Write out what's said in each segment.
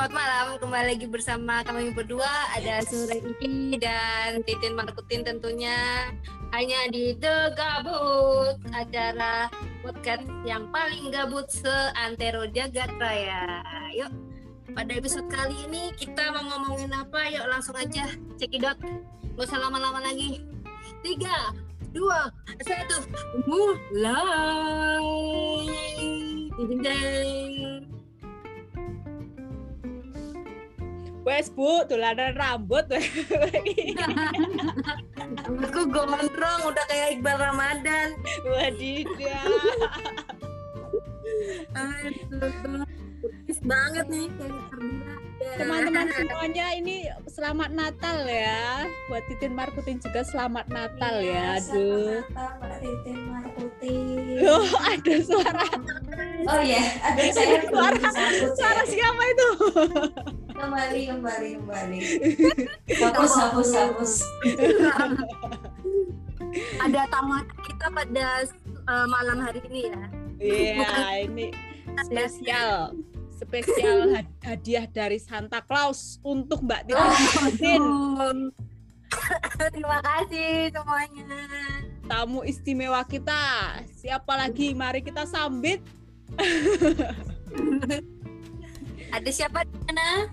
selamat malam. Kembali lagi bersama kami berdua. Ada Sore dan Titin Markutin tentunya. Hanya di The Gabut, acara podcast yang paling gabut seantero jagat raya. Yuk, pada episode kali ini kita mau ngomongin apa? Yuk langsung aja cekidot. Gak usah lama-lama lagi. Tiga, dua, satu, mulai. Ding ding. Wes bu, tulanan rambut. Rambutku gondrong, udah kayak Iqbal Ramadan. Wadidaw. Aduh, banget nih. Teman-teman semuanya ini selamat Natal ya. Buat Titin Markutin juga selamat Natal ya. Aduh. Mbak Titin Markuti. Oh, ada suara Oh ya, ada saya Suara- suara siapa itu? Kembali, kembali, kembali. Hapus, hapus, hapus. Ada tamu kita pada uh, malam hari ini ya. Iya, ini spesial. Spesial had- hadiah dari Santa Claus untuk Mbak Titin Markutin. Terima kasih semuanya. Tamu istimewa kita. Siapa lagi? Mari kita sambit. Ada siapa di sana?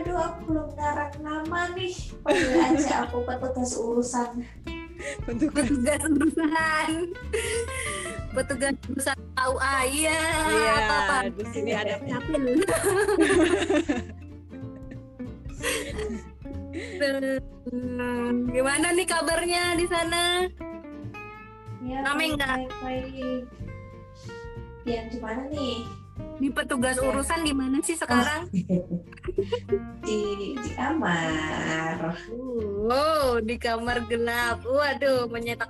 Aduh, aku belum ngarang nama nih. Panggil aja aku petugas urusan. Untuk Petugas urusan. Petugas urusan tahu ah iya. Iya, apa-apa. di sini ada. Hmm, Gimana nih kabarnya di sana? Ya, Rame nggak? baik, baik. Yang di mana nih? Di petugas urusan di mana sih sekarang? Di di kamar. Oh, di kamar gelap. Waduh, menyetak.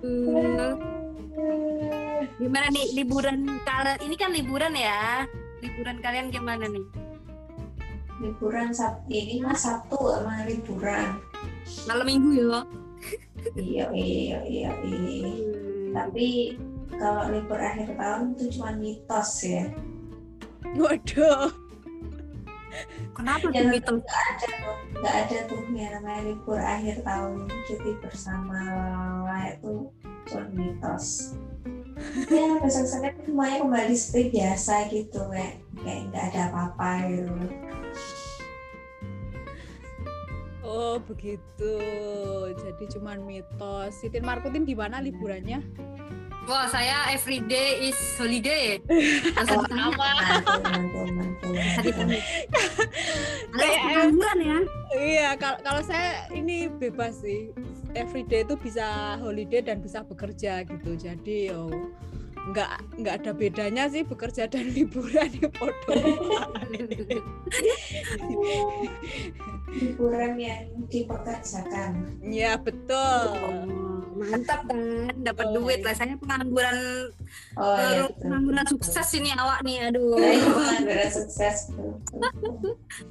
Hmm, Gimana nih liburan kalian? Ini kan liburan ya. Liburan kalian gimana nih? Liburan Sabtu ini mah Sabtu sama liburan. Malam minggu ya. Iya, iya, iya, iya. Tapi kalau libur akhir tahun itu cuma mitos ya. Waduh. Kenapa tuh Ya, gitu? nggak ada tuh, nggak ada tuh yang namanya libur akhir tahun cuti bersama lalala itu cuma mitos. Ya besok senin semuanya kembali seperti biasa gitu kayak kayak nggak ada apa-apa gitu. Oh, begitu. Jadi cuman mitos. Titin Markutin di mana liburannya? Wah, saya everyday is holiday. Mantul, Hari mantul. ini. Liburan ya? Iya, kalau kalau saya ini bebas sih. Everyday itu bisa holiday dan bisa bekerja gitu. Jadi yo nggak nggak ada bedanya sih bekerja dan liburan ya podo. Liburan yang dipekerjakan. Iya, betul. Oh, mantap kan, dapat Oh, duit lah. Saya pengangguran, Oh betul. pengangguran sukses ini awak nih. Aduh, pengangguran sukses.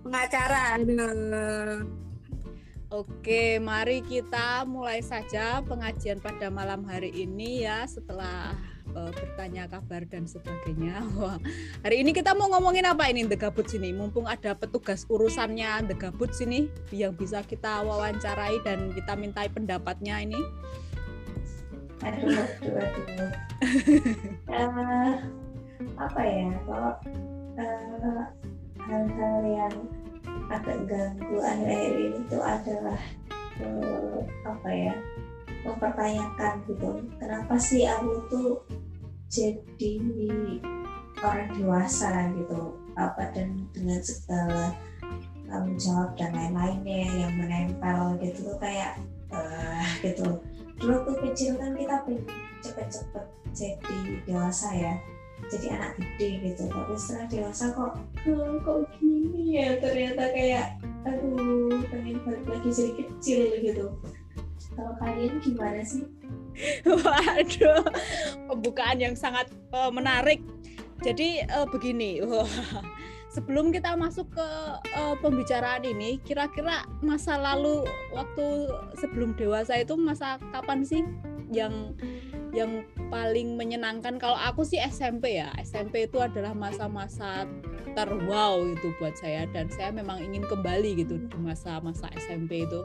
pengacara. Aduh. Oke, mari kita mulai saja pengajian pada malam hari ini ya setelah eh, bertanya kabar dan sebagainya. Wah, hari ini kita mau ngomongin apa ini The Gabut sini? Mumpung ada petugas urusannya The Gabut sini yang bisa kita wawancarai dan kita mintai pendapatnya ini. aduh aduh aduh Eh, apa ya kalau eh, hal-hal yang agak ganggu akhir-akhir ini itu adalah eh, apa ya mempertanyakan gitu kenapa sih aku tuh jadi orang dewasa gitu apa dan dengan segala tanggung jawab dan lain-lainnya yang menempel gitu tuh kayak eh gitu. Dulu tuh kecil kan kita pengen cepet-cepet jadi dewasa ya jadi anak gede gitu tapi setelah dewasa kok "Oh, kok gini ya? Ternyata kayak aduh pengen balik lagi jadi kecil gitu kalau kalian gimana sih Waduh, pembukaan yang sangat eh, menarik. Jadi eh, begini, wah, sebelum kita masuk ke eh, pembicaraan ini, kira-kira masa lalu waktu sebelum dewasa itu masa kapan sih yang yang paling menyenangkan kalau aku sih SMP ya SMP itu adalah masa-masa terwow itu buat saya dan saya memang ingin kembali gitu di masa-masa SMP itu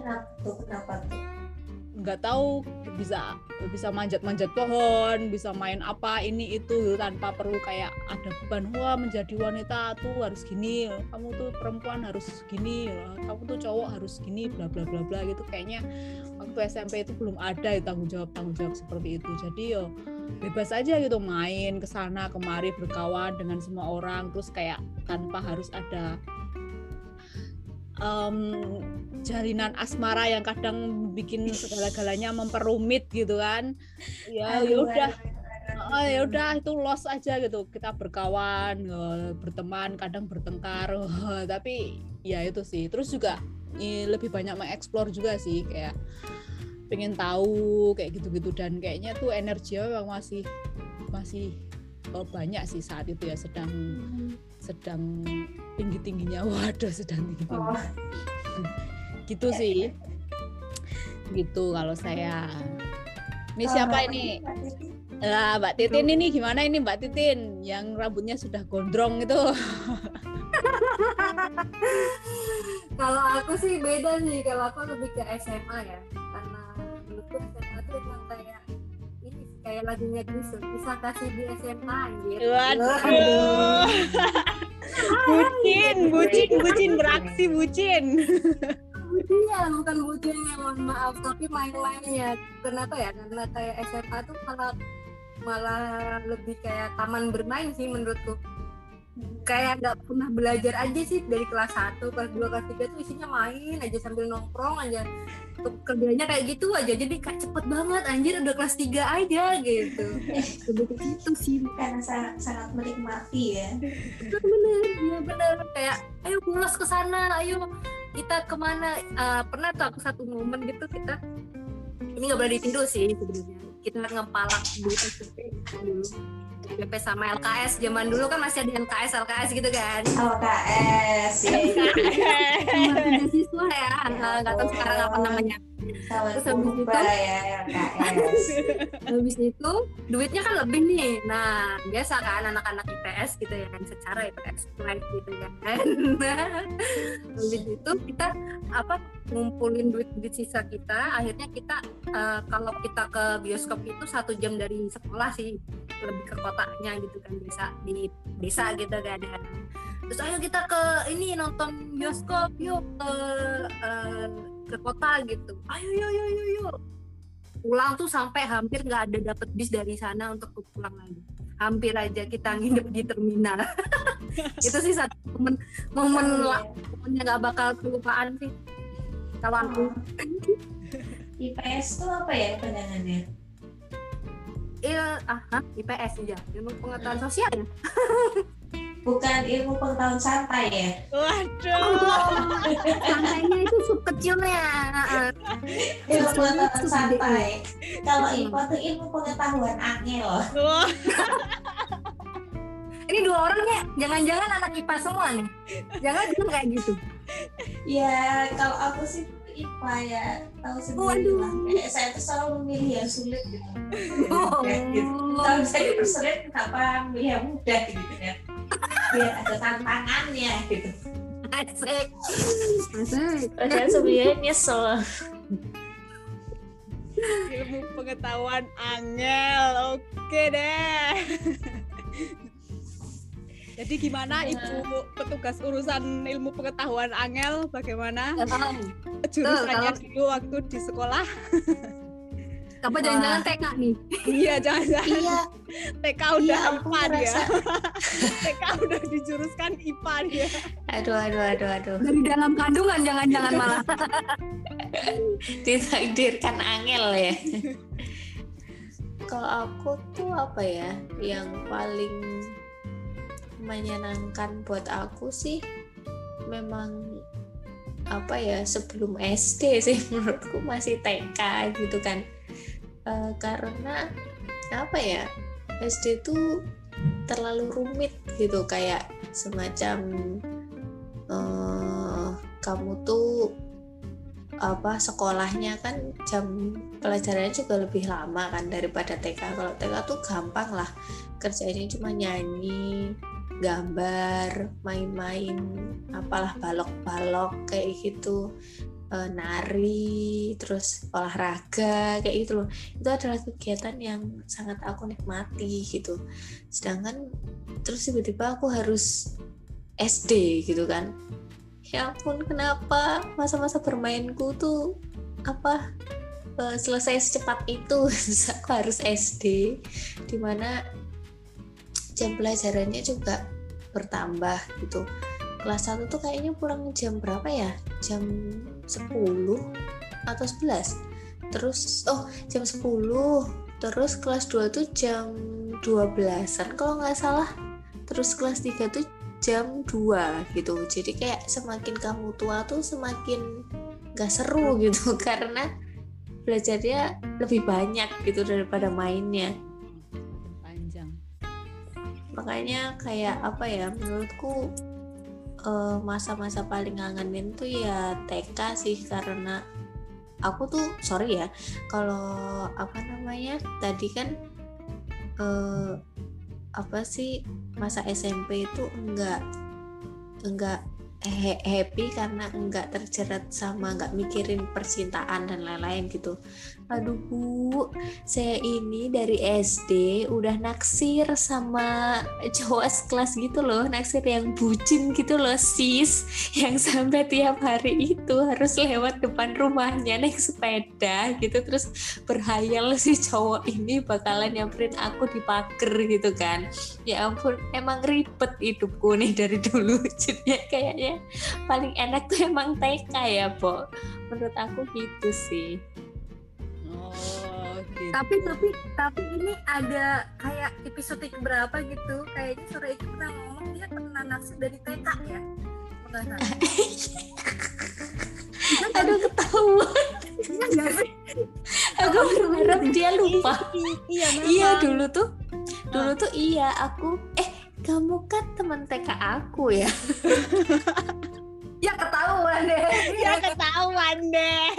Kenapa tuh? Kenapa tuh? Nggak tahu bisa bisa manjat-manjat pohon bisa main apa ini itu tanpa perlu kayak ada beban wah menjadi wanita tuh harus gini kamu tuh perempuan harus gini kamu tuh cowok harus gini bla bla bla bla gitu. Kayaknya waktu SMP itu belum ada ya, tanggung jawab tanggung jawab seperti itu. Jadi yo bebas aja gitu main ke sana kemari berkawan dengan semua orang. Terus kayak tanpa harus ada um, jalinan asmara yang kadang bikin segala-galanya memperumit gitu kan. Ya ya udah. oh, ya udah itu los aja gitu. Kita berkawan eh, berteman kadang bertengkar. Tapi ya itu sih. Terus juga lebih banyak mengeksplor juga sih. Kayak pengen tahu kayak gitu-gitu. Dan kayaknya tuh energinya memang masih masih eh, banyak sih saat itu ya. Sedang sedang tinggi tingginya waduh sedang tinggi tinggi Oh, gitu Ya, sih. gitu kalau saya. Ini siapa ini? Lah Mbak Titin ini gimana ini Mbak Titin? Yang rambutnya sudah gondrong itu. Kalau aku sih beda sih, kalau aku lebih ke SMA ya, karena menurutku SMA tuh emang kayak ini kayak lagunya Gusur, bisa kasih di SMA anjir. waduh. Bucin bucin bucin beraksi bucin Iya, bukan bucin ya, mohon maaf, tapi main-mainnya. Kenapa ya? Karena kayak SMA tuh malah malah lebih kayak taman bermain sih menurutku. Kayak nggak pernah belajar aja sih dari kelas 1, kelas 2, kelas 3 tuh isinya main aja sambil nongkrong aja. Kerjanya kayak gitu aja, jadi kayak cepet banget anjir udah kelas 3 aja gitu. Lebih ke situ sih. karena sangat, sangat menikmati ya bener bener iya bener kayak ayo bolos ke sana ayo kita ke mana? Eh, pernah tuh aku satu momen gitu kita ini nggak boleh ditiru sih sebenarnya. Kita ngepalak di SMP dulu. SMP sama LKS zaman dulu kan masih ada LKS LKS gitu kan. LKS ya sama beasiswa ya Eh, nggak tahu sekarang apa namanya sama Terus habis berubah ya habis itu duitnya kan lebih nih. Nah biasa kan anak-anak IPS gitu ya kan secara IPS live gitu kan. Habis itu kita apa ngumpulin duit duit sisa kita. Akhirnya kita eh, kalau kita ke bioskop itu satu jam dari sekolah sih. Lebih ke kotanya gitu kan bisa di desa gitu kan ya. terus ayo kita ke ini nonton bioskop. Yuk ke eh, ke kota gitu. Ayo yuk yuk yuk yuk pulang tuh sampai hampir nggak ada dapet bis dari sana untuk pulang lagi. Hampir aja kita nginep di terminal. Itu sih satu momen momen Seru la- ya. momennya nggak bakal kelupaan sih. Kalau aku IPS tuh apa ya panjangannya iya ah IPS ya ilmu pengetahuan sosial ya bukan ilmu pengetahuan santai ya? Waduh. Santainya itu sub kecilnya ilmu Sosial pengetahuan itu santai. kalau Hmm. IPA tuh ilmu pengetahuan angel Wah, ini dua orangnya jangan-jangan anak IPA semua nih. Jangan jangan kayak gitu. Ya kalau aku sih IPA ya tahu sendiri Waduh. lah. Kayak saya tuh selalu memilih yang sulit gitu. Oh. Ya, gitu. kalau bisa dipersulit kenapa milih yang mudah gitu kan biar ada tantangannya gitu. Asik. Asik. Padahal sebenarnya nyesel. ilmu pengetahuan angel. Oke deh. Jadi gimana ibu petugas urusan ilmu pengetahuan angel? Bagaimana? Jurusannya dulu waktu di sekolah apa jangan-jangan TK nih? Iya jangan iya. TK udah iya IPA dia TK udah dijuruskan IPA dia. Aduh, aduh, aduh, aduh. dari dalam kandungan jangan-jangan malah. Ditakdirkan angel ya. Kalau aku tuh apa ya, yang paling menyenangkan buat aku sih memang apa ya sebelum SD sih menurutku masih TK gitu kan Eh, karena apa ya SD tuh terlalu rumit gitu kayak semacam eh kamu tuh apa sekolahnya kan jam pelajarannya juga lebih lama kan daripada TK kalau TK tuh gampang lah kerjanya cuma nyanyi gambar main-main apalah balok-balok kayak gitu e, nari terus olahraga kayak gitu loh. Itu adalah kegiatan yang sangat aku nikmati gitu. Sedangkan terus tiba-tiba aku harus SD gitu kan. Ya ampun kenapa masa-masa bermainku tuh apa uh, selesai secepat itu? Aku harus SD di mana jam pelajarannya juga bertambah gitu. Kelas 1 tuh kayaknya pulang jam berapa ya? Jam 10 atau 11 terus oh jam 10 terus kelas 2 tuh jam 12an kalau nggak salah. Terus kelas 3 tuh jam 2 gitu. Jadi kayak semakin kamu tua tuh semakin gak seru gitu. Karena belajarnya lebih banyak gitu daripada mainnya. Panjang. Makanya kayak apa ya menurutku eh, masa-masa paling ngangenin tuh ya TK sih karena aku tuh sorry ya kalau apa namanya tadi kan eh, apa sih masa SMP itu enggak enggak happy karena enggak terjerat sama enggak mikirin percintaan dan lain-lain gitu. Aduh Bu, saya ini dari SD udah naksir sama cowok sekelas gitu loh, naksir yang bucin gitu loh sis, yang sampai tiap hari itu harus lewat depan rumahnya naik sepeda gitu terus berhayal si cowok ini bakalan nyamperin aku di pagar gitu kan. Ya ampun, emang ribet hidupku nih dari dulu, jadinya kayaknya paling enak tuh emang TK ya, Bo. Menurut aku gitu sih. Oh gitu tapi tapi tapi ini ada kayak episode berapa gitu kayaknya sore itu pernah ngomong dia pernah naksir dari TK ya Pernah. Aduh ketahuan. Iya sih? Aku berharap dia lupa. iya Iya dulu tuh, dulu tuh iya aku. Eh kamu kan teman TK aku ya? ya ketahuan deh ya ketahuan deh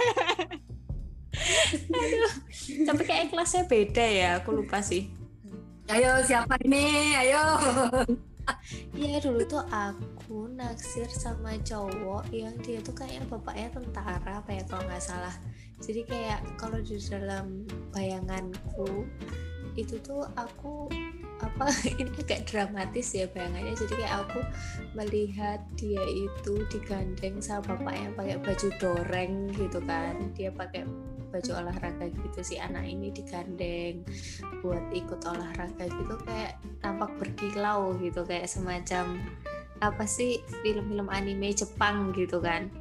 Tapi kayak kelasnya beda ya, aku lupa sih. ayo siapa ini ayo Iya dulu tuh aku naksir sama cowok yang dia tuh kayaknya bapaknya tentara apa ya kalau nggak salah. Jadi kayak kalau di dalam bayanganku itu tuh aku apa ini agak dramatis ya bayangannya jadi kayak aku melihat dia itu digandeng sama bapaknya pakai baju doreng gitu kan dia pakai baju olahraga gitu si anak ini digandeng buat ikut olahraga gitu kayak tampak berkilau gitu kayak semacam apa sih film-film anime Jepang gitu kan.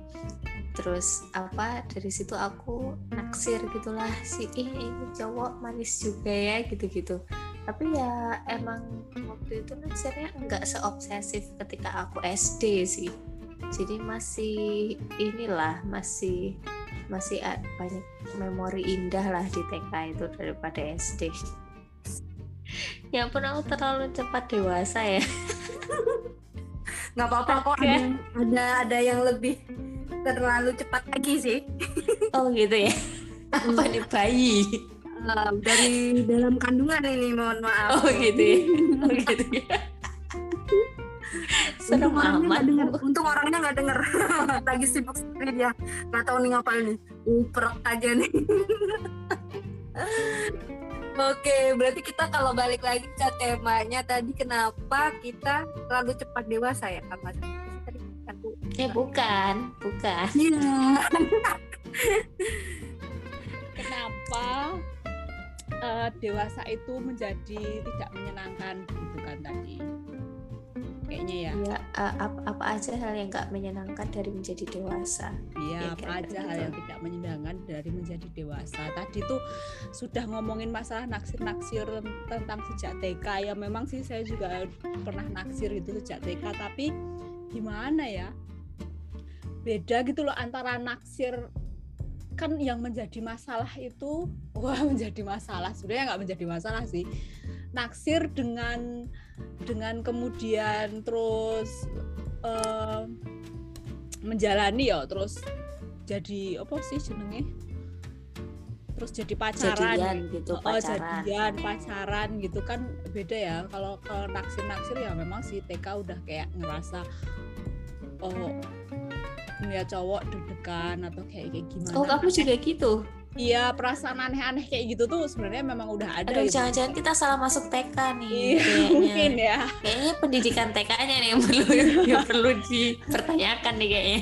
Terus apa dari situ aku naksir gitulah si "Ih, ini cowok manis juga ya gitu-gitu. Tapi ya emang waktu itu naksirnya nggak seobsesif ketika aku SD sih. Jadi masih inilah masih masih banyak memori indah lah di TK itu daripada SD ya ampun aku terlalu cepat dewasa ya. Nggak apa-apa kok ada yang, ada ada yang lebih terlalu cepat lagi sih. Oh gitu ya? Apa nih bayi? Dari dalam kandungan ini mohon maaf. Oh gitu ya. Oh gitu ya serem untung orangnya amat nggak denger. Untung orangnya nggak denger. Lagi sibuk sendiri dia. Nggak tahu nih ngapain nih. Uprek aja nih. Oke, berarti kita kalau balik lagi ke temanya tadi kenapa kita terlalu cepat dewasa ya, Kak Mas? Eh bukan. Bukan. Iya. kenapa eh, dewasa itu menjadi tidak menyenangkan gitu kan tadi kayaknya ya ya a- apa, apa aja hal yang nggak menyenangkan dari menjadi dewasa Iya, Ya, apa aja hal gitu. yang tidak menyenangkan dari menjadi dewasa. Tadi tuh sudah ngomongin masalah naksir-naksir tentang sejak TK ya. Memang sih saya juga pernah naksir itu sejak TK, tapi gimana ya? Beda gitu loh antara naksir kan yang menjadi masalah itu wah menjadi masalah sebenarnya nggak menjadi masalah sih naksir dengan dengan kemudian terus eh, menjalani ya terus jadi apa sih jenenge? Terus jadi pacaran. Jadian gitu Oh, pacaran. jadian pacaran gitu kan beda ya. Kalau kalau naksir naksir ya memang si TK udah kayak ngerasa oh ngeliat cowok deg-degan atau kayak kayak gimana oh kamu juga gitu iya perasaan aneh-aneh kayak gitu tuh sebenarnya memang udah ada aduh gitu. jangan-jangan kita salah masuk TK nih Iya, kayaknya. mungkin ya. Kayaknya pendidikan TK-nya nih yang perlu yang perlu dipertanyakan nih kayaknya.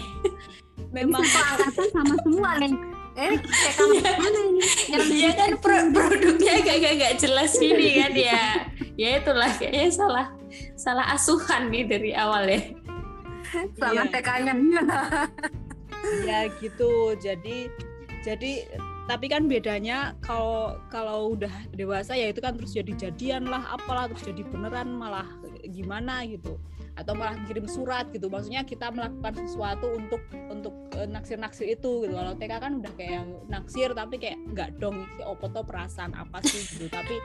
Memang angkatan sama semua nih. Eh kayak kamu mana ini? Yang Iya kan pro- produknya agak agak agak jelas gini kan ya. Ya itulah kayaknya salah salah asuhan nih dari awal ya. Sama Iya. TK-nya ya gitu jadi jadi tapi kan bedanya kalau kalau udah dewasa ya itu kan terus jadi jadian lah apalah terus jadi beneran malah gimana gitu. Atau malah kirim surat gitu. Maksudnya kita melakukan sesuatu untuk untuk eh, naksir-naksir itu gitu. Kalau TK kan udah kayak naksir tapi kayak nggak dong si opo tuh perasaan apa sih gitu. Tapi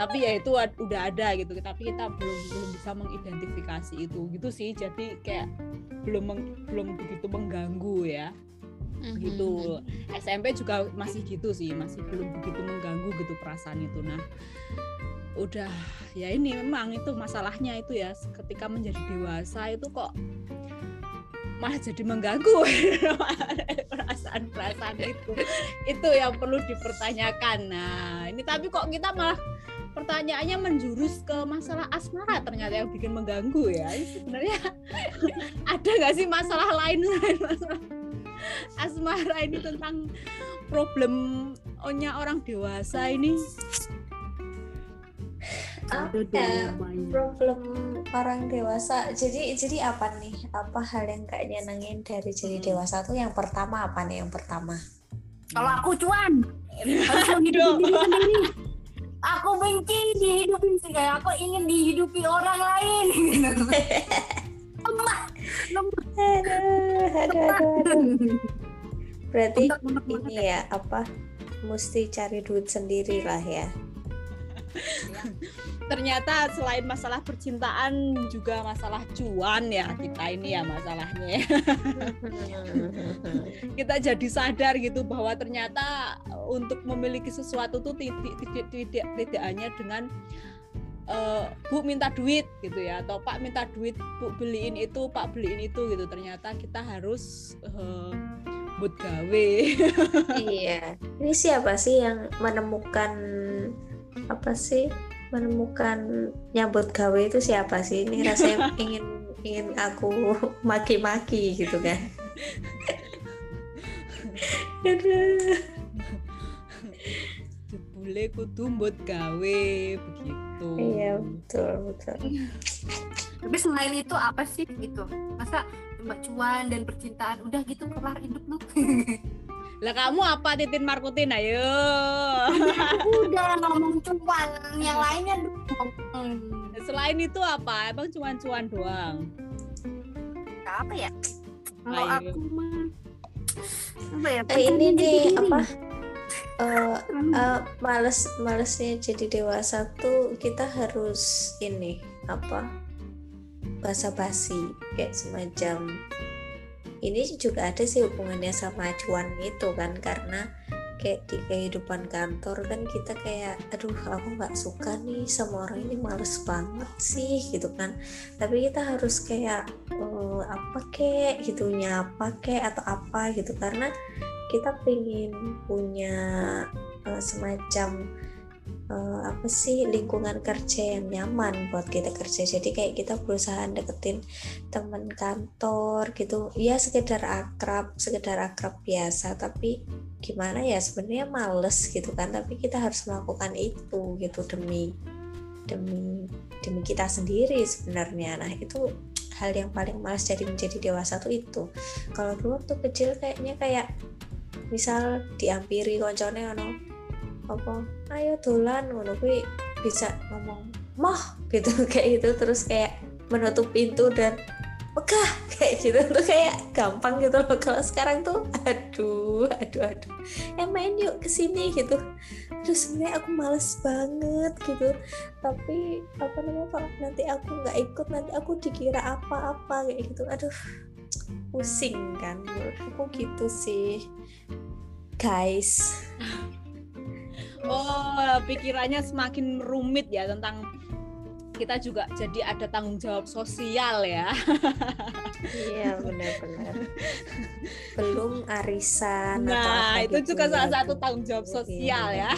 tapi ya itu udah ada gitu. Tapi kita belum belum bisa mengidentifikasi itu. Gitu sih. Jadi kayak belum meng- belum begitu mengganggu ya gitu SMP juga masih gitu sih masih belum begitu mengganggu gitu perasaan itu. Nah udah ya ini memang itu masalahnya itu ya. Ketika menjadi dewasa itu kok malah jadi mengganggu perasaan-perasaan itu. Itu yang perlu dipertanyakan. Nah ini tapi kok kita malah pertanyaannya menjurus ke masalah asmara ternyata yang bikin mengganggu ya. Sebenarnya ada nggak sih masalah lain selain masalah asmara ini tentang problemnya orang dewasa ini. Ya, problem orang dewasa? Jadi jadi apa nih? Apa hal yang gak nyenengin dari jadi Hmm. dewasa tuh? Yang pertama apa nih? Yang pertama? Kalau aku cuan. Diri sendiri aku benci dihidupin sih kayak aku ingin dihidupi orang lain. Lemah lemah aduh, aduh, aduh, aduh. berarti Untuk- untuk ini ya. apa mesti cari duit sendiri lah ya. Ternyata selain masalah percintaan juga masalah cuan ya kita ini ya masalahnya kita jadi sadar gitu bahwa ternyata untuk memiliki sesuatu tuh tidak tidak, tidak hanya dengan eh, bu minta duit gitu ya atau pak minta duit bu beliin itu pak beliin itu gitu. Ternyata kita harus eh, buat gawe. Iya. Ini siapa sih yang menemukan apa sih menemukan nyambut gawe itu siapa sih? Ini rasanya ingin ingin aku maki-maki gitu kan Boleh kudu buat gawe begitu. Iya betul betul. Tapi selain itu apa sih gitu? Masa cuma cuan dan percintaan udah gitu kelar hidup lu? Lah kamu apa titin markutin? Ayo. Udah ngomong cuan yang lainnya dong Hmm, selain itu apa? Emang cuma cuan doang apa ya? Kalau aku mah apa ya Eh, ini nih apa Terlalu eh, males malesnya jadi dewasa tuh kita harus ini apa basa-basi kayak semacam. Ini juga ada sih hubungannya sama cuan itu kan karena kayak di kehidupan kantor kan kita kayak aduh aku nggak suka nih sama orang ini males banget sih gitu kan. Tapi kita harus kayak eh, apa kek gitu nyapa kek atau apa gitu. Karena kita pengen punya eh, semacam eh, apa sih lingkungan kerja yang nyaman buat kita kerja. Jadi kayak kita berusaha deketin teman kantor gitu. Ya sekedar akrab sekedar akrab biasa. Tapi gimana ya sebenarnya males gitu kan. Tapi kita harus melakukan itu gitu demi demi demi kita sendiri sebenarnya. Nah itu hal yang paling males jadi menjadi dewasa tuh itu. Kalau dulu waktu kecil kayaknya kayak misal diampiri koncone ono apa ayo dolan ngono kuwi bisa ngomong moh gitu kayak gitu terus kayak menutup pintu dan megah kayak gitu tuh kayak gampang gitu loh. Kalau sekarang tuh aduh aduh aduh eh main yuk ke sini gitu. Terus sebenarnya aku males banget gitu. Tapi apa namanya kalau nanti aku nggak ikut nanti aku dikira apa-apa kayak gitu. Aduh pusing kan menurutku gitu sih guys Oh, pikirannya semakin rumit ya tentang kita juga jadi ada tanggung jawab sosial ya. iya benar-benar belum arisan Nah, itu gitu juga ya. salah satu tanggung jawab Iya, sosial ya.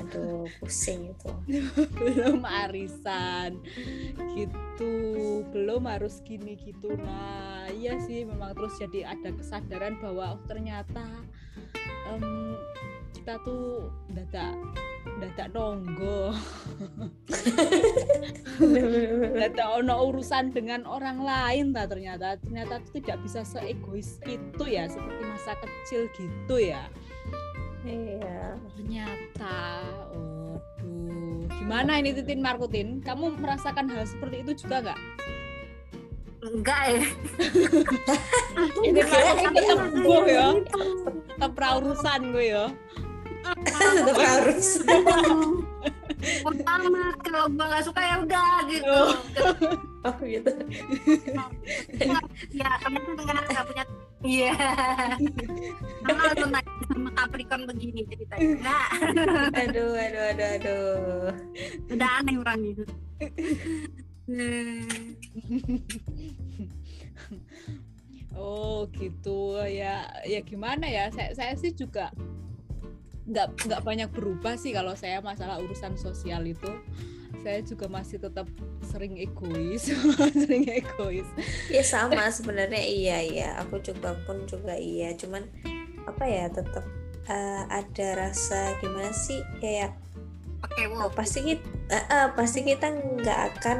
Aduh pusing itu. Belum arisan. Gitu. Belum harus gini gitu. Nah iya sih memang terus jadi ada kesadaran bahwa oh, ternyata em, kita tuh dadak dadak nonggo. Dadak ono urusan dengan orang lain ta ternyata. Ternyata tuh tidak bisa seegois itu ya seperti masa kecil gitu ya iya. Ternyata aduh. Gimana ini Titin Markutin? Kamu merasakan hal seperti itu juga nggak? Enggak ya Titin Markutin tetap gue ya. Tetap urusan gue ya. Tetap harus pertama kalau gue nggak suka ya udah gitu. Oh. oh gitu. Ya kamu tuh nggak nggak punya iya. Sama lu nanya sama Capricorn begini ceritanya. Aduh aduh aduh aduh. Udah aneh orang itu. Oh gitu. Ya ya gimana ya? Saya saya sih juga nggak nggak banyak berubah sih kalau saya masalah urusan sosial itu saya juga masih tetap sering egois sering egois. Ya sama sebenarnya. Iya iya. Aku juga pun juga iya. Cuman apa ya tetap eh, ada rasa gimana sih? Kayak Oh, wow pasti kita pasti kita nggak akan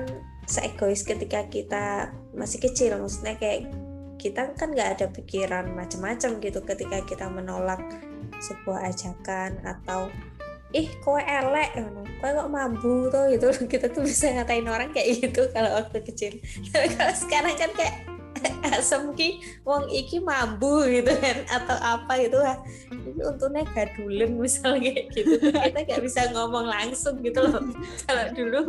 seegois ketika kita masih kecil. Maksudnya kayak kita kan nggak ada pikiran macam-macam gitu ketika kita menolak sebuah ajakan atau ih kowe elek ngono. kowe kok mambu tuh gitu. Kita tuh bisa ngatain orang kayak gitu kalau waktu kecil. Kalau sekarang kan kayak asem ki wong iki mambu gitu kan atau apa gitu wah itu untungnya gadulen misalnya kayak gitu. Kita nggak bisa ngomong langsung gitu loh. Kalau dulu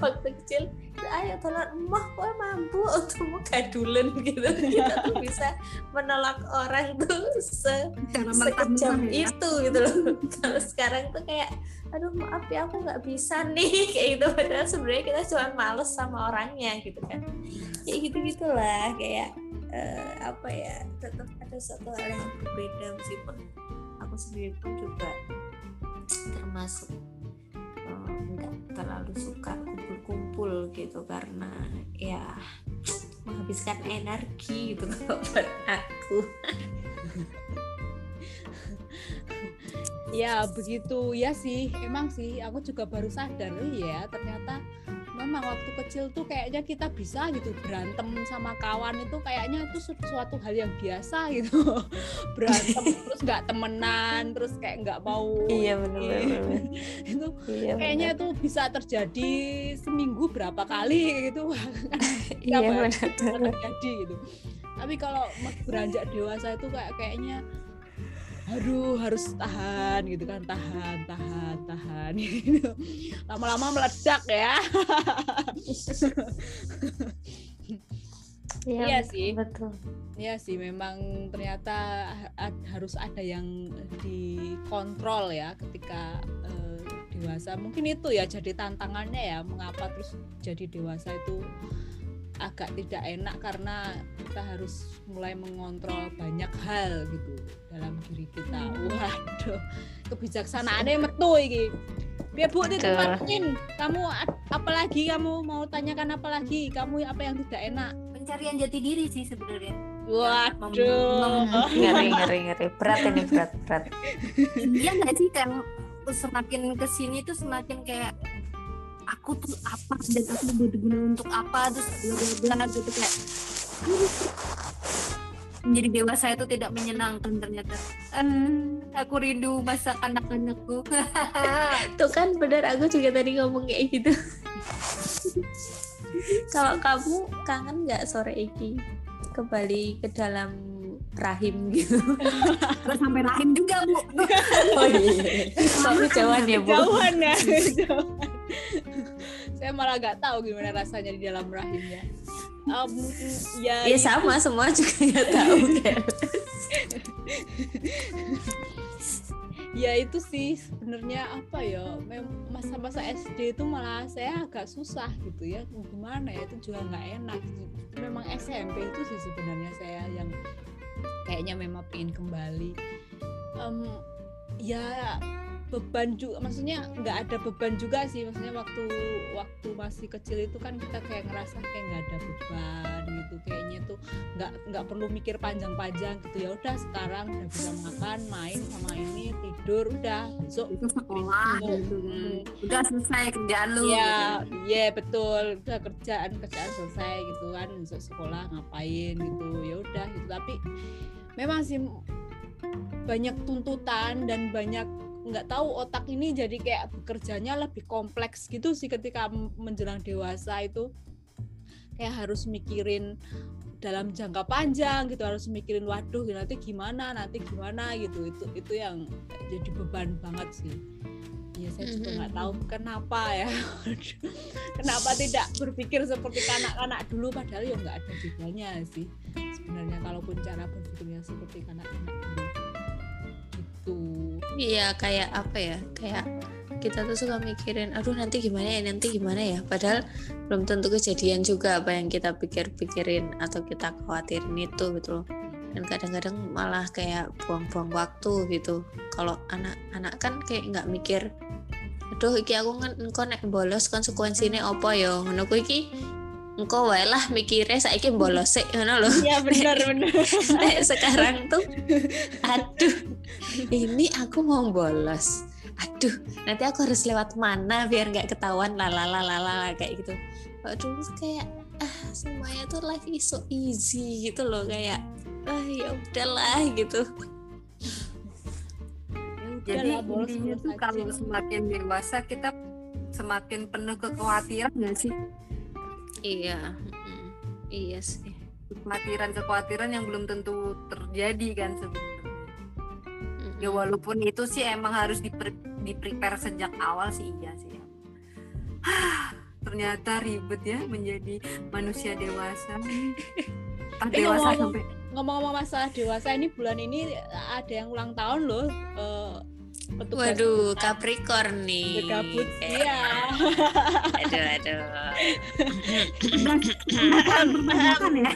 waktu kecil ayo tolong emah kok mampu untungmu gadulen gitu. Kita tuh bisa menolak orang tuh se sekejam ya. itu gitu loh. Kalau sekarang tuh kayak aduh maaf ya aku nggak bisa nih. Kayak gitu. Padahal sebenarnya kita cuma males sama orangnya gitu kan. Kayak gitu gitulah. Kayak eh, apa ya tetap ada satu hal yang berbeda meskipun aku sendiri pun juga termasuk eh, nggak terlalu suka kumpul-kumpul gitu karena ya menghabiskan energi gitu kalau buat aku. Ya begitu. Ya sih emang sih. Aku juga baru sadar iya ternyata memang waktu kecil tuh kayaknya kita bisa gitu berantem sama kawan itu kayaknya itu suatu hal yang biasa gitu. Berantem terus nggak temenan terus kayak nggak mau iya benar-benar itu iya kayaknya benar. itu bisa terjadi seminggu berapa kali gitu. Iya benar-benar terjadi gitu. Tapi kalau beranjak dewasa itu kayak kayaknya aduh harus tahan gitu kan tahan tahan tahan gitu. Lama-lama meledak ya. Iya sih. betul. Ya sih memang ternyata ha- harus ada yang dikontrol ya ketika eh, dewasa. Mungkin itu ya jadi tantangannya ya mengapa terus jadi dewasa itu agak tidak enak karena kita harus mulai mengontrol banyak hal gitu dalam diri kita. Waduh, kebijaksanaannya metu iki. Biar Bu. Martin, kamu apalagi kamu mau tanyakan apa lagi? Kamu apa yang tidak enak? pencarian jati diri sih sebenarnya Waduh. ngeri ngeri ngeri berat ini berat berat iya nggak sih kan semakin ke sini tuh semakin kayak aku tuh apa dan aku berguna untuk apa terus bla bla bla gitu kayak menjadi dewasa itu tidak menyenangkan ternyata. Eh, aku rindu masa kanak-kanakku tuh kan benar aku juga tadi ngomong kayak gitu. Kalau kamu kangen nggak sore ini kembali ke dalam rahim gitu. Terus sampai rahim juga bu. Oh iya. Kamu jauhan ya bu? Jauhan ya. jauhan. Saya malah nggak tahu gimana rasanya di dalam rahimnya. um, ya ya sama semua juga nggak tahu ya itu sih sebenarnya apa ya masa-masa SD itu malah saya agak susah gitu ya. Gimana ya itu juga nggak enak. Memang SMP itu sih sebenarnya saya yang kayaknya memang pengen kembali. Em, ya beban juga maksudnya nggak ada beban juga sih maksudnya waktu waktu masih kecil itu kan kita kayak ngerasa kayak nggak ada beban gitu kayaknya tuh nggak nggak perlu mikir panjang-panjang gitu ya udah sekarang udah bisa makan main sama ini tidur udah besok itu sekolah gitu kan udah selesai kerjaan lu Iya, gitu. iya betul. Udah kerjaan kerjaan selesai gitu kan, besok sekolah ngapain gitu. Ya udah gitu. Tapi memang sih banyak tuntutan dan banyak nggak tahu otak ini jadi kayak bekerjanya lebih kompleks gitu sih ketika menjelang dewasa itu. Kayak harus mikirin dalam jangka panjang gitu harus mikirin waduh nanti gimana nanti gimana gitu. Itu itu yang jadi beban banget sih. Ya saya juga nggak tahu kenapa ya. Kenapa tidak berpikir seperti kanak-kanak dulu padahal ya nggak ada bedanya sih sebenarnya kalaupun cara berpikirnya seperti kanak-kanak dulu iya kayak apa ya kayak kita tuh suka mikirin aduh nanti gimana ya nanti gimana ya. Padahal belum tentu kejadian juga apa yang kita pikir-pikirin atau kita khawatirin itu gitu loh. Dan kadang-kadang malah kayak buang-buang waktu gitu. Kalau anak-anak kan kayak nggak mikir aduh iki aku kan engko nek bolos konsekuensinya apa ya? Ngono kuwi iki engko wae lah mikirnya saiki bolos sik ngono lho. Iya benar benar Nek sekarang tuh aduh ini aku mau bolos aduh nanti aku harus lewat mana biar nggak ketahuan lalalala kayak gitu. Aduh kayak ah semuanya tuh life is so easy gitu loh kayak ah ya udahlah gitu. Ya jadi udahlah, bolos intinya bolos tuh kalau semakin dewasa kita semakin penuh kekhawatiran nggak sih iya. Mm, iya sih. Kekhawatiran kekhawatiran yang belum tentu terjadi kan sebenarnya. Ya walaupun itu sih emang harus di di prepare sejak awal sih iya sih. Hah, ternyata ribet ya menjadi manusia dewasa. Ah, dewasa ngomong- sampai ngomong-ngomong masalah dewasa ini bulan ini ada yang ulang tahun loh eh, petugas waduh. Capricorn nih Gabut Eh, iya aduh aduh ya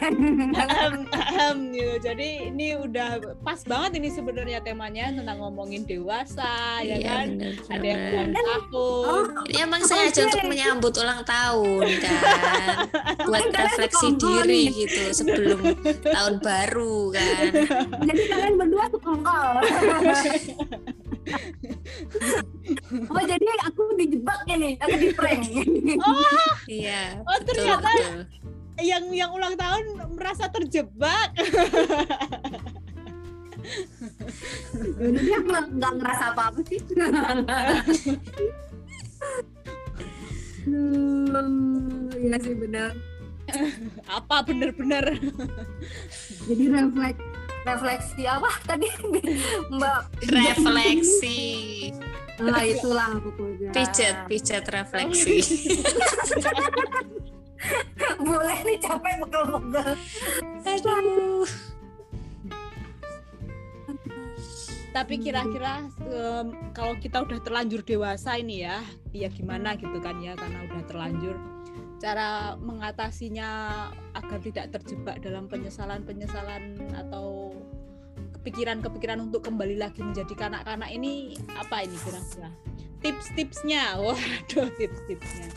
Ahem, ahem, gitu. Jadi ini udah pas banget ini sebenarnya temanya tentang ngomongin dewasa ya iya kan. bener Ada yang ulang tahun. Ini emang sengaja Oke. untuk menyambut ulang tahun kan buat refleksi diri nih. gitu sebelum tahun baru kan jadi kalian berdua sekongkol oh jadi aku dijebak ini aku di prank iya Oh, betul ternyata- betul Yang yang ulang tahun merasa terjebak. Jadi dia nggak nggak ngerasa apa-apa sih. Hmm, Iya sih benar. Apa bener-bener Jadi refleks refleksi apa? Tadi Mbak refleksi. Nah itulah pokoknya. pijet pijet refleksi. Boleh nih capek pegel-pegel. aduh. Tapi kira-kira em, kalau kita udah terlanjur dewasa ini ya, ya gimana gitu kan ya karena udah terlanjur. Cara mengatasinya agar tidak terjebak dalam penyesalan-penyesalan atau kepikiran-kepikiran untuk kembali lagi menjadi kanak-kanak ini apa ini kira-kira? Tips-tipsnya. Waduh tips-tipsnya.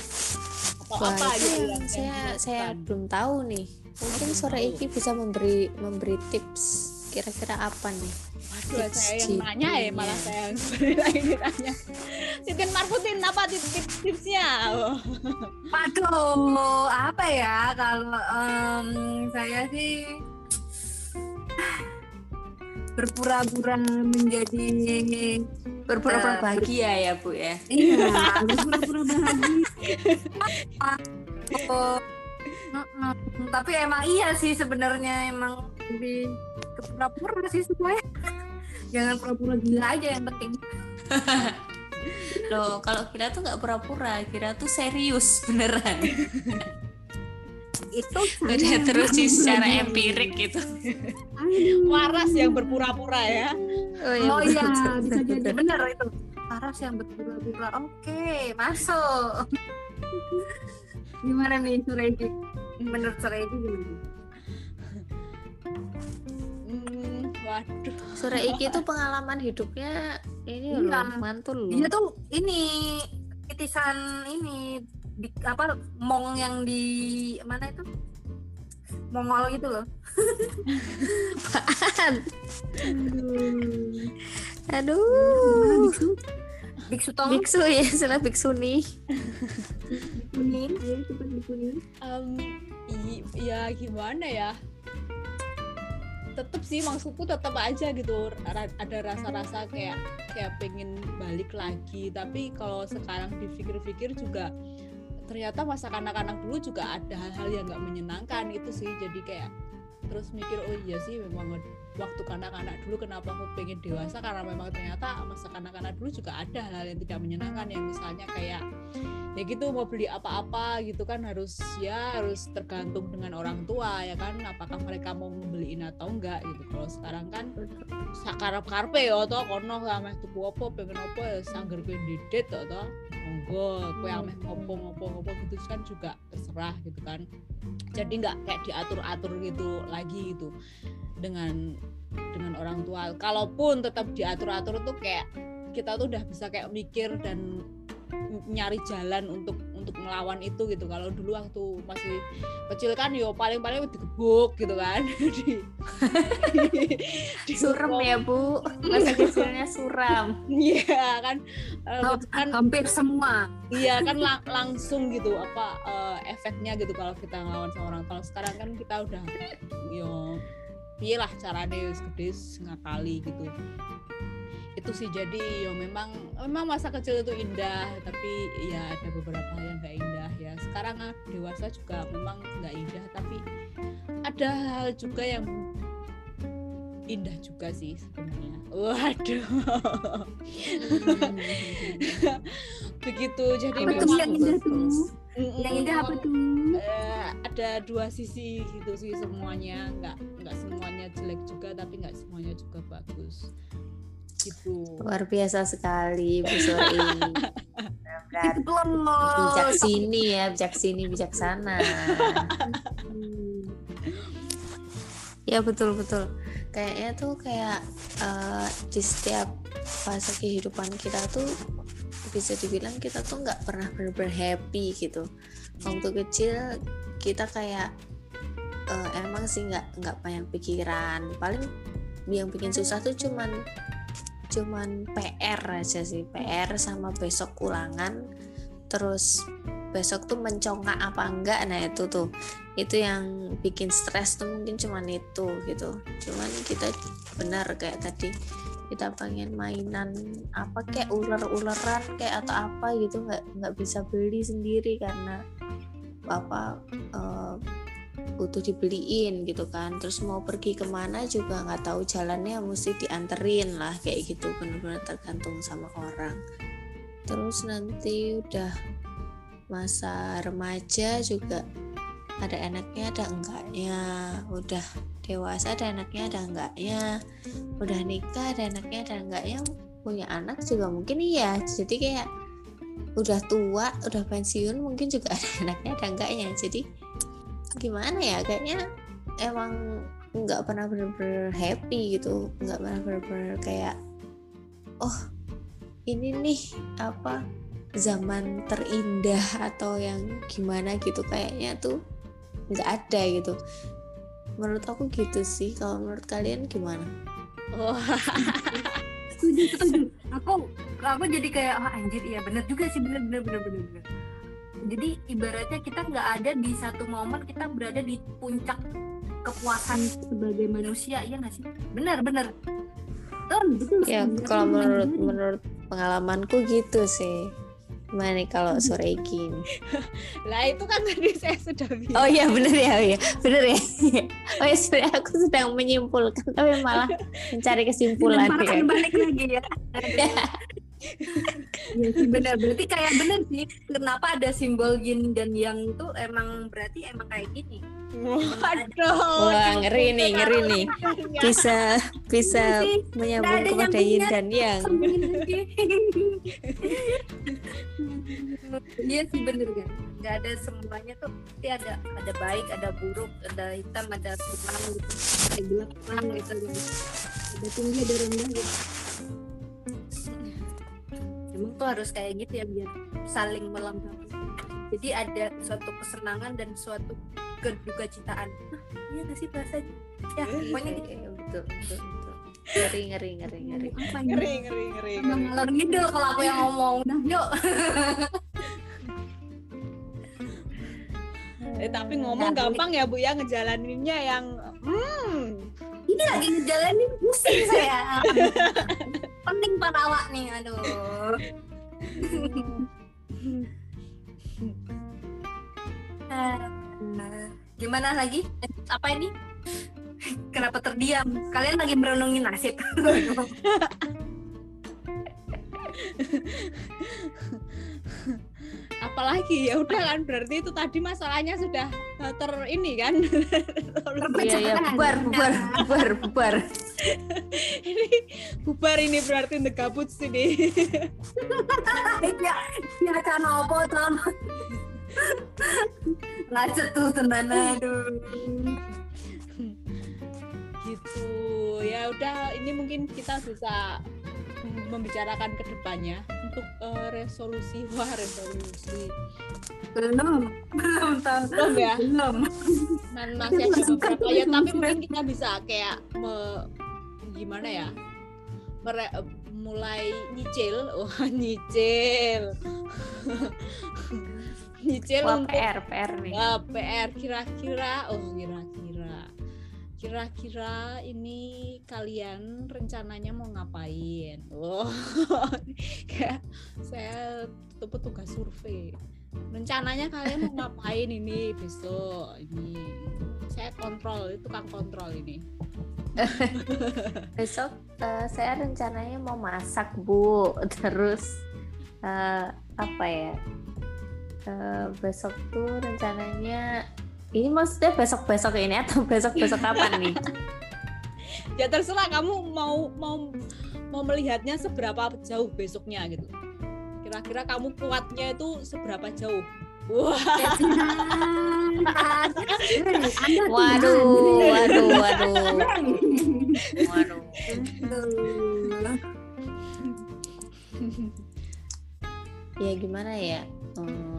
Atau Wah, apa itu gitu yang saya yang saya belum tahu nih. Mungkin sore ini bisa memberi memberi tips kira-kira apa nih? Waduh, tips saya yang nanya ya malah saya yang lagi ditanya Titin Marfutin apa tips-tipsnya. Waduh, apa ya? Kalau em, saya sih berpura-pura menjadi berpura-pura Eh, bahagia ya bu ya? Iya berpura-pura bahagia. Oh, tapi emang iya sih sebenarnya emang lebih ke pura-pura sih semuanya. Jangan pura-pura gila aja yang penting. Loh kalau kira tuh nggak pura-pura kira tuh serius beneran itu udah teruji secara empirik gitu waras yang berpura-pura ya oh Oh betul, iya, bisa jadi benar itu. Paras yang berpura-pura. Oke, masuk. gimana nih Suredi? Menurut Suredi gimana? Hmm, waduh Sore Iki tuh pengalaman hidupnya ini loh Iya. mantul loh Dia tuh ini titisan ini di, apa mong yang di mana itu? Mongol gitu loh. Aduh. Aduh biksu? Biksu tong biksu ya istilah biksu nih kuning, ayo cepat dikuning. Em, i- ya gimana ya tetep sih maksudku tetap aja gitu ada rasa-rasa kayak kayak pengen balik lagi tapi kalau sekarang dipikir-pikir juga ternyata masa kanak-kanak dulu juga ada hal-hal yang nggak menyenangkan itu sih. Jadi kayak terus mikir oh iya sih memang waktu kanak-kanak dulu kenapa aku pengen dewasa? Karena memang ternyata masa kanak-kanak dulu juga ada hal-hal yang tidak menyenangkan. Yang misalnya kayak ya gitu mau beli apa-apa gitu kan harus ya harus tergantung dengan orang tua ya kan. Apakah mereka mau beliin atau enggak gitu. Kalau sekarang kan sakarap karpe ya toh kono ameh tuku apa pengen apa ya didet toh toh monggo kowe ameh ngopo ngopo ngopo gitu kan juga terserah gitu kan. Jadi nggak kayak diatur-atur gitu lagi gitu dengan dengan orang tua. Kalaupun tetap diatur-atur tuh kayak kita tuh udah bisa kayak mikir dan nyari jalan untuk untuk melawan itu gitu. Kalau dulu waktu masih kecil kan yo paling-paling digebuk gitu kan. Di, di- di- suram ya bu. Masa kecilnya suram. Iya kan Oh, kan hampir semua. iya kan lang- langsung gitu apa eh, efeknya gitu kalau kita ngelawan sama orang kalau sekarang kan kita udah yo piye lah caranya gede ngakali gitu itu sih jadi yo memang memang masa kecil itu indah tapi ya ada beberapa hal yang nggak indah ya. Sekarang ah, dewasa juga memang nggak indah tapi ada hal juga yang indah juga sih sebenarnya. Waduh. Begitu jadi Apa tuh memang yang indah tuh? Yang indah apa tuh? eh, ada dua sisi gitu sih semuanya. Nggak nggak semuanya jelek juga tapi nggak semuanya juga bagus gitu. Luar biasa sekali bu loh. bijak sini ya bijak sini bijaksana Hmm. ya betul betul. Kayaknya tuh kayak eh, di setiap fase kehidupan kita tuh bisa dibilang kita tuh nggak pernah bener-bener happy gitu. Waktu kecil kita kayak eh, emang sih nggak nggak banyak pikiran. Paling yang bikin susah tuh cuman cuman PR aja sih PR sama besok ulangan. Terus besok tuh mencongak apa enggak nah itu tuh. Itu yang bikin stres tuh mungkin cuman itu gitu. Cuman kita benar kayak tadi kita pengen mainan apa kayak ular-ularan kayak atau apa gitu nggak nggak bisa beli sendiri karena apa eh, butuh dibeliin gitu kan. Terus mau pergi ke mana juga nggak tahu jalannya mesti dianterin lah kayak gitu. Benar-benar tergantung sama orang. Terus nanti udah masa remaja juga ada enaknya ada enggaknya. Udah dewasa ada enaknya ada enggaknya. Udah nikah ada enaknya ada enggaknya. Punya anak juga mungkin iya. Jadi kayak udah tua udah pensiun mungkin juga ada enaknya ada enggaknya. Jadi gimana ya kayaknya emang nggak pernah bener-bener happy gitu nggak pernah bener-bener kayak oh ini nih apa zaman terindah atau yang gimana gitu kayaknya tuh nggak ada gitu. Menurut aku gitu sih kalau menurut kalian gimana? Wah, setuju setuju. Aku aku jadi kayak ah anjir iya bener juga sih bener bener bener bener bener jadi ibaratnya kita nggak ada di satu momen kita berada di puncak kepuasan sebagai manusia ya nggak sih? Benar benar. Betul betul ya sih. kalau menurut menyadari. menurut pengalamanku gitu sih. Gimana nih kalau sore ini lah itu kan tadi saya sudah bilang. oh iya bener ya oh iya. Bener ya. Oh ya sebenarnya aku sedang menyimpulkan tapi malah mencari kesimpulan ya. balik lagi ya Iya sih benar. Berarti kayak bener sih kenapa ada simbol yin dan yang itu emang berarti emang kayak gini? Waduh. Wah, ngeri nih, ngeri nih. Bisa bisa Iya menyambung ada kepada yin dan yang. Iya sih bener kan nggak ada semuanya tuh. Pasti ada ada baik ada buruk ada hitam ada terang gitu ada gelap gitu kan ada tinggi ada rendah. gitu emang tuh harus kayak gitu ya biar saling melengkapi jadi ada suatu kesenangan dan suatu keduka citaan nah, iya nggak sih bahasanya ya pokoknya gitu Iya, betul, betul, betul. Ngeri, ngeri, ngeri, ngeri. apa ini? Ngeri, ngeri, ngeri. Ngeri. ngalor ngidul kalau aku yang ngomong nah yuk Eh, tapi ngomong Nah, gampang ya Bu ya ngejalaninnya yang hmm. ini lagi ngejalanin pusing saya pening para awak nih aduh. Eh, gimana lagi? Apa ini? Kenapa terdiam? Kalian lagi merenungi nasib apalagi? Ya udah kan berarti itu tadi masalahnya sudah eh, ter ini kan? Iya, iya, bubar, bubar, bubar, bubar. ini bubar ini berarti the gabut sini ya ya kan apa tuh ngacet tuh tenan aduh. Gitu. Ya udah ini mungkin kita bisa membicarakan ke depannya untuk eh, resolusi wah resolusi. Belum belum tahu belum ya? Belum. Man, masih ada beberapa ya tapi mungkin kita bisa kayak me- gimana ya? Mere- mulai nyicil. Wah nyicil. Nyicil Wah, untuk PR, PR nih. Ya, PR kira-kira. Oh kira-kira kira-kira ini kalian rencananya mau ngapain? Wow, kayak saya tuh petugas survei. Rencananya kalian mau ngapain ini besok? Ini saya kontrol, itu tukang kontrol ini. Besok eh, saya rencananya mau masak, Bu. Terus eh, apa ya? Eh, besok tuh rencananya ini maksudnya besok-besok ini atau besok-besok kapan nih? Ya terserah kamu mau mau mau melihatnya seberapa jauh besoknya gitu. Kira-kira kamu kuatnya itu seberapa jauh? Wah, Waduh, waduh, waduh, waduh. Ya gimana ya? Hmm,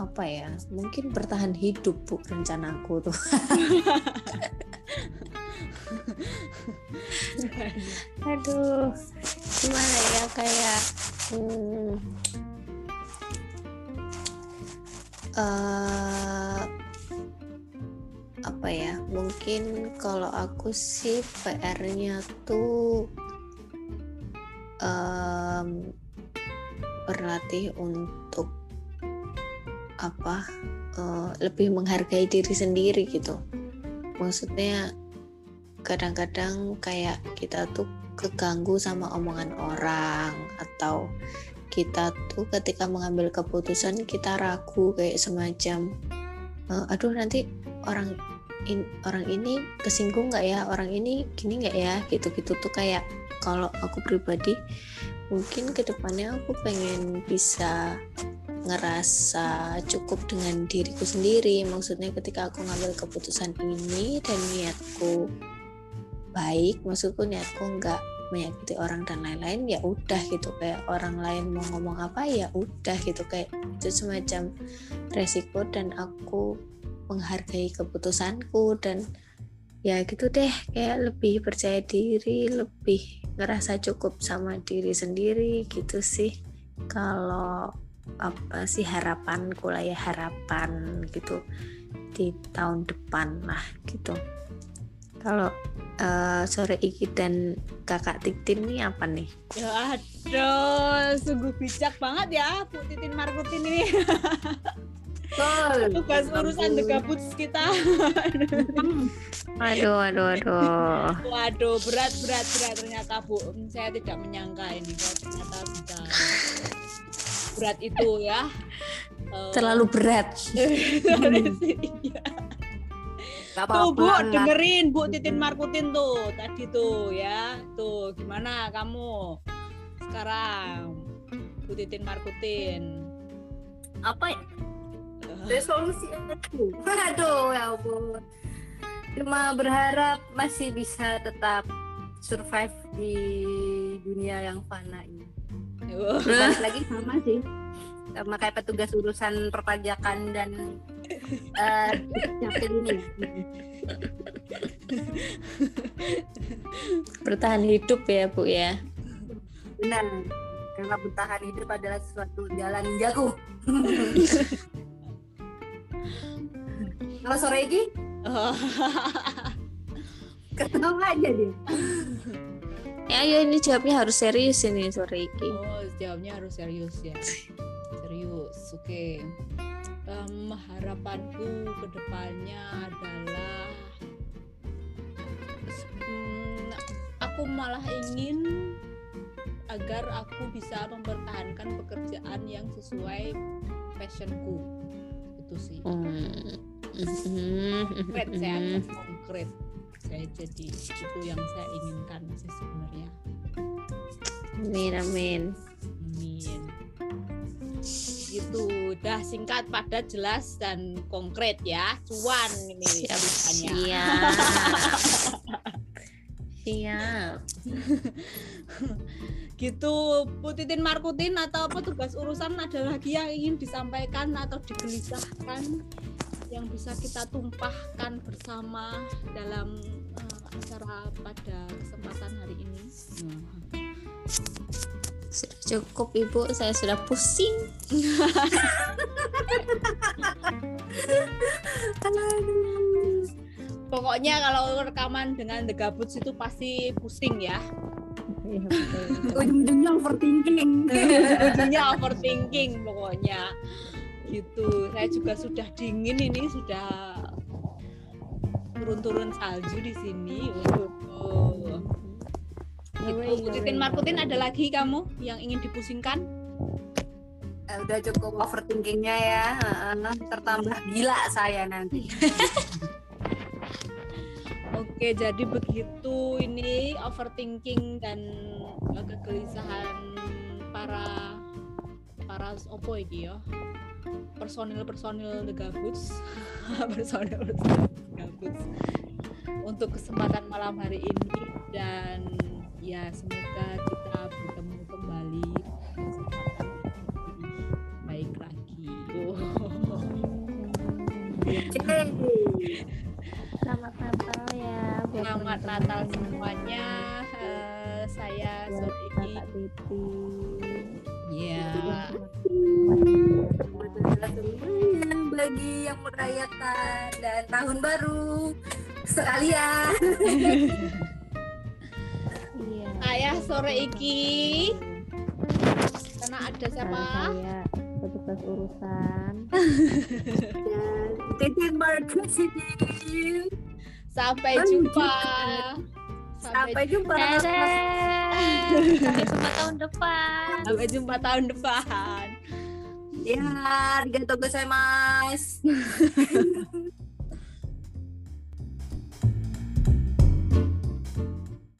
apa ya? Mungkin bertahan hidup bu rencanaku tuh. Aduh, gimana ya kayak hmm, eh, apa ya? Mungkin kalau aku sih PR-nya tuh em, berlatih untuk apa? eh, lebih menghargai diri sendiri gitu. Maksudnya kadang-kadang kayak kita tuh keganggu sama omongan orang atau kita tuh ketika mengambil keputusan kita ragu kayak semacam "Eh, aduh nanti orang in- orang ini kesinggung nggak ya orang ini gini nggak ya gitu-gitu tuh kayak kalau aku pribadi mungkin ke depannya aku pengen bisa ngerasa cukup dengan diriku sendiri. Maksudnya ketika aku ngambil keputusan ini dan niatku baik maksudku niatku nggak menyakiti orang dan lain-lain ya udah gitu. Kayak orang lain mau ngomong apa ya udah gitu. Kayak itu semacam resiko dan aku menghargai keputusanku dan ya gitu deh. Kayak lebih percaya diri lebih ngerasa cukup sama diri sendiri gitu sih. Kalau apa sih harapanku lah ya harapan gitu di tahun depan lah gitu kalau eh, sore Iki dan kakak Titin ini apa nih ya aduh, sungguh bijak banget ya Bu Titin Markutin ini. Betul. tugas urusan The Gabuts kita. Aduh, aduh, aduh. Waduh, berat berat berat ternyata Bu. Saya tidak menyangka ini kalau ternyata bisa berat itu ya. Eh, Terlalu berat. Iya. Gak Tuh Bu, apa-apa. dengerin Bu Titin Markutin tuh tadi tuh ya. Tuh, gimana kamu sekarang? Bu Titin Markutin. Apa ya? Resolusi aku. Aduh, ya ampun. Cuma berharap masih bisa tetap survive di dunia yang fana ini. Balik lagi sama sih. Sama kayak petugas urusan perpajakan dan eh dapil ini. Bertahan hidup ya, Bu ya. Benar. Karena bertahan hidup adalah suatu jalan jago. Kalau sore ini Oh, ketawa aja dia. Ya, ayo ini jawabnya harus serius ini sore ini. oh, jawabnya harus serius ya. Serius, oke. Em, harapanku ke depannya adalah Hmm, aku malah ingin agar aku bisa mempertahankan pekerjaan yang sesuai passionku itu sih Hmm. konkret saya konkret saya jadi itu yang saya inginkan sih sebenarnya Amin, amin. amin itu udah singkat padat jelas dan konkret ya cuan ini Siap, siap. Siap. gitu Putitin Markutin atau petugas urusan ada lagi yang ingin disampaikan atau digelisahkan yang bisa kita tumpahkan bersama dalam acara pada kesempatan hari ini Sudah cukup Ibu, saya sudah pusing. pokoknya kalau rekaman dengan The Gabuts itu pasti pusing ya Ujung-ujungnya overthinking. ujungnya overthinking pokoknya gitu saya juga sudah dingin ini sudah turun-turun salju di sini oh. gitu Markutin ada lagi kamu yang ingin dipusingkan Eh, udah cukup overthinkingnya ya. Heeh, tertambah gila saya nanti. Oke, jadi begitu ini overthinking dan eh, kegelisahan para para opo iki ya. Personil-personil The Gabuts. personil The Gabuts. Untuk kesempatan malam hari ini dan ya semoga kita bertemu kembali kesempatan lebih baik lagi. Selamat Natal ya. Selamat. Natal semuanya. Eh, saya sore ini ya semuanya bagi yang merayakan dan tahun baru sekalian. Iya. saya sore iki karena ada siapa? Saya petugas urusan. Titin Marcus ini. Sampai jumpa. Sampai jumpa. Sampai jumpa tahun depan. sampai jumpa tahun depan. いやありがとうございます。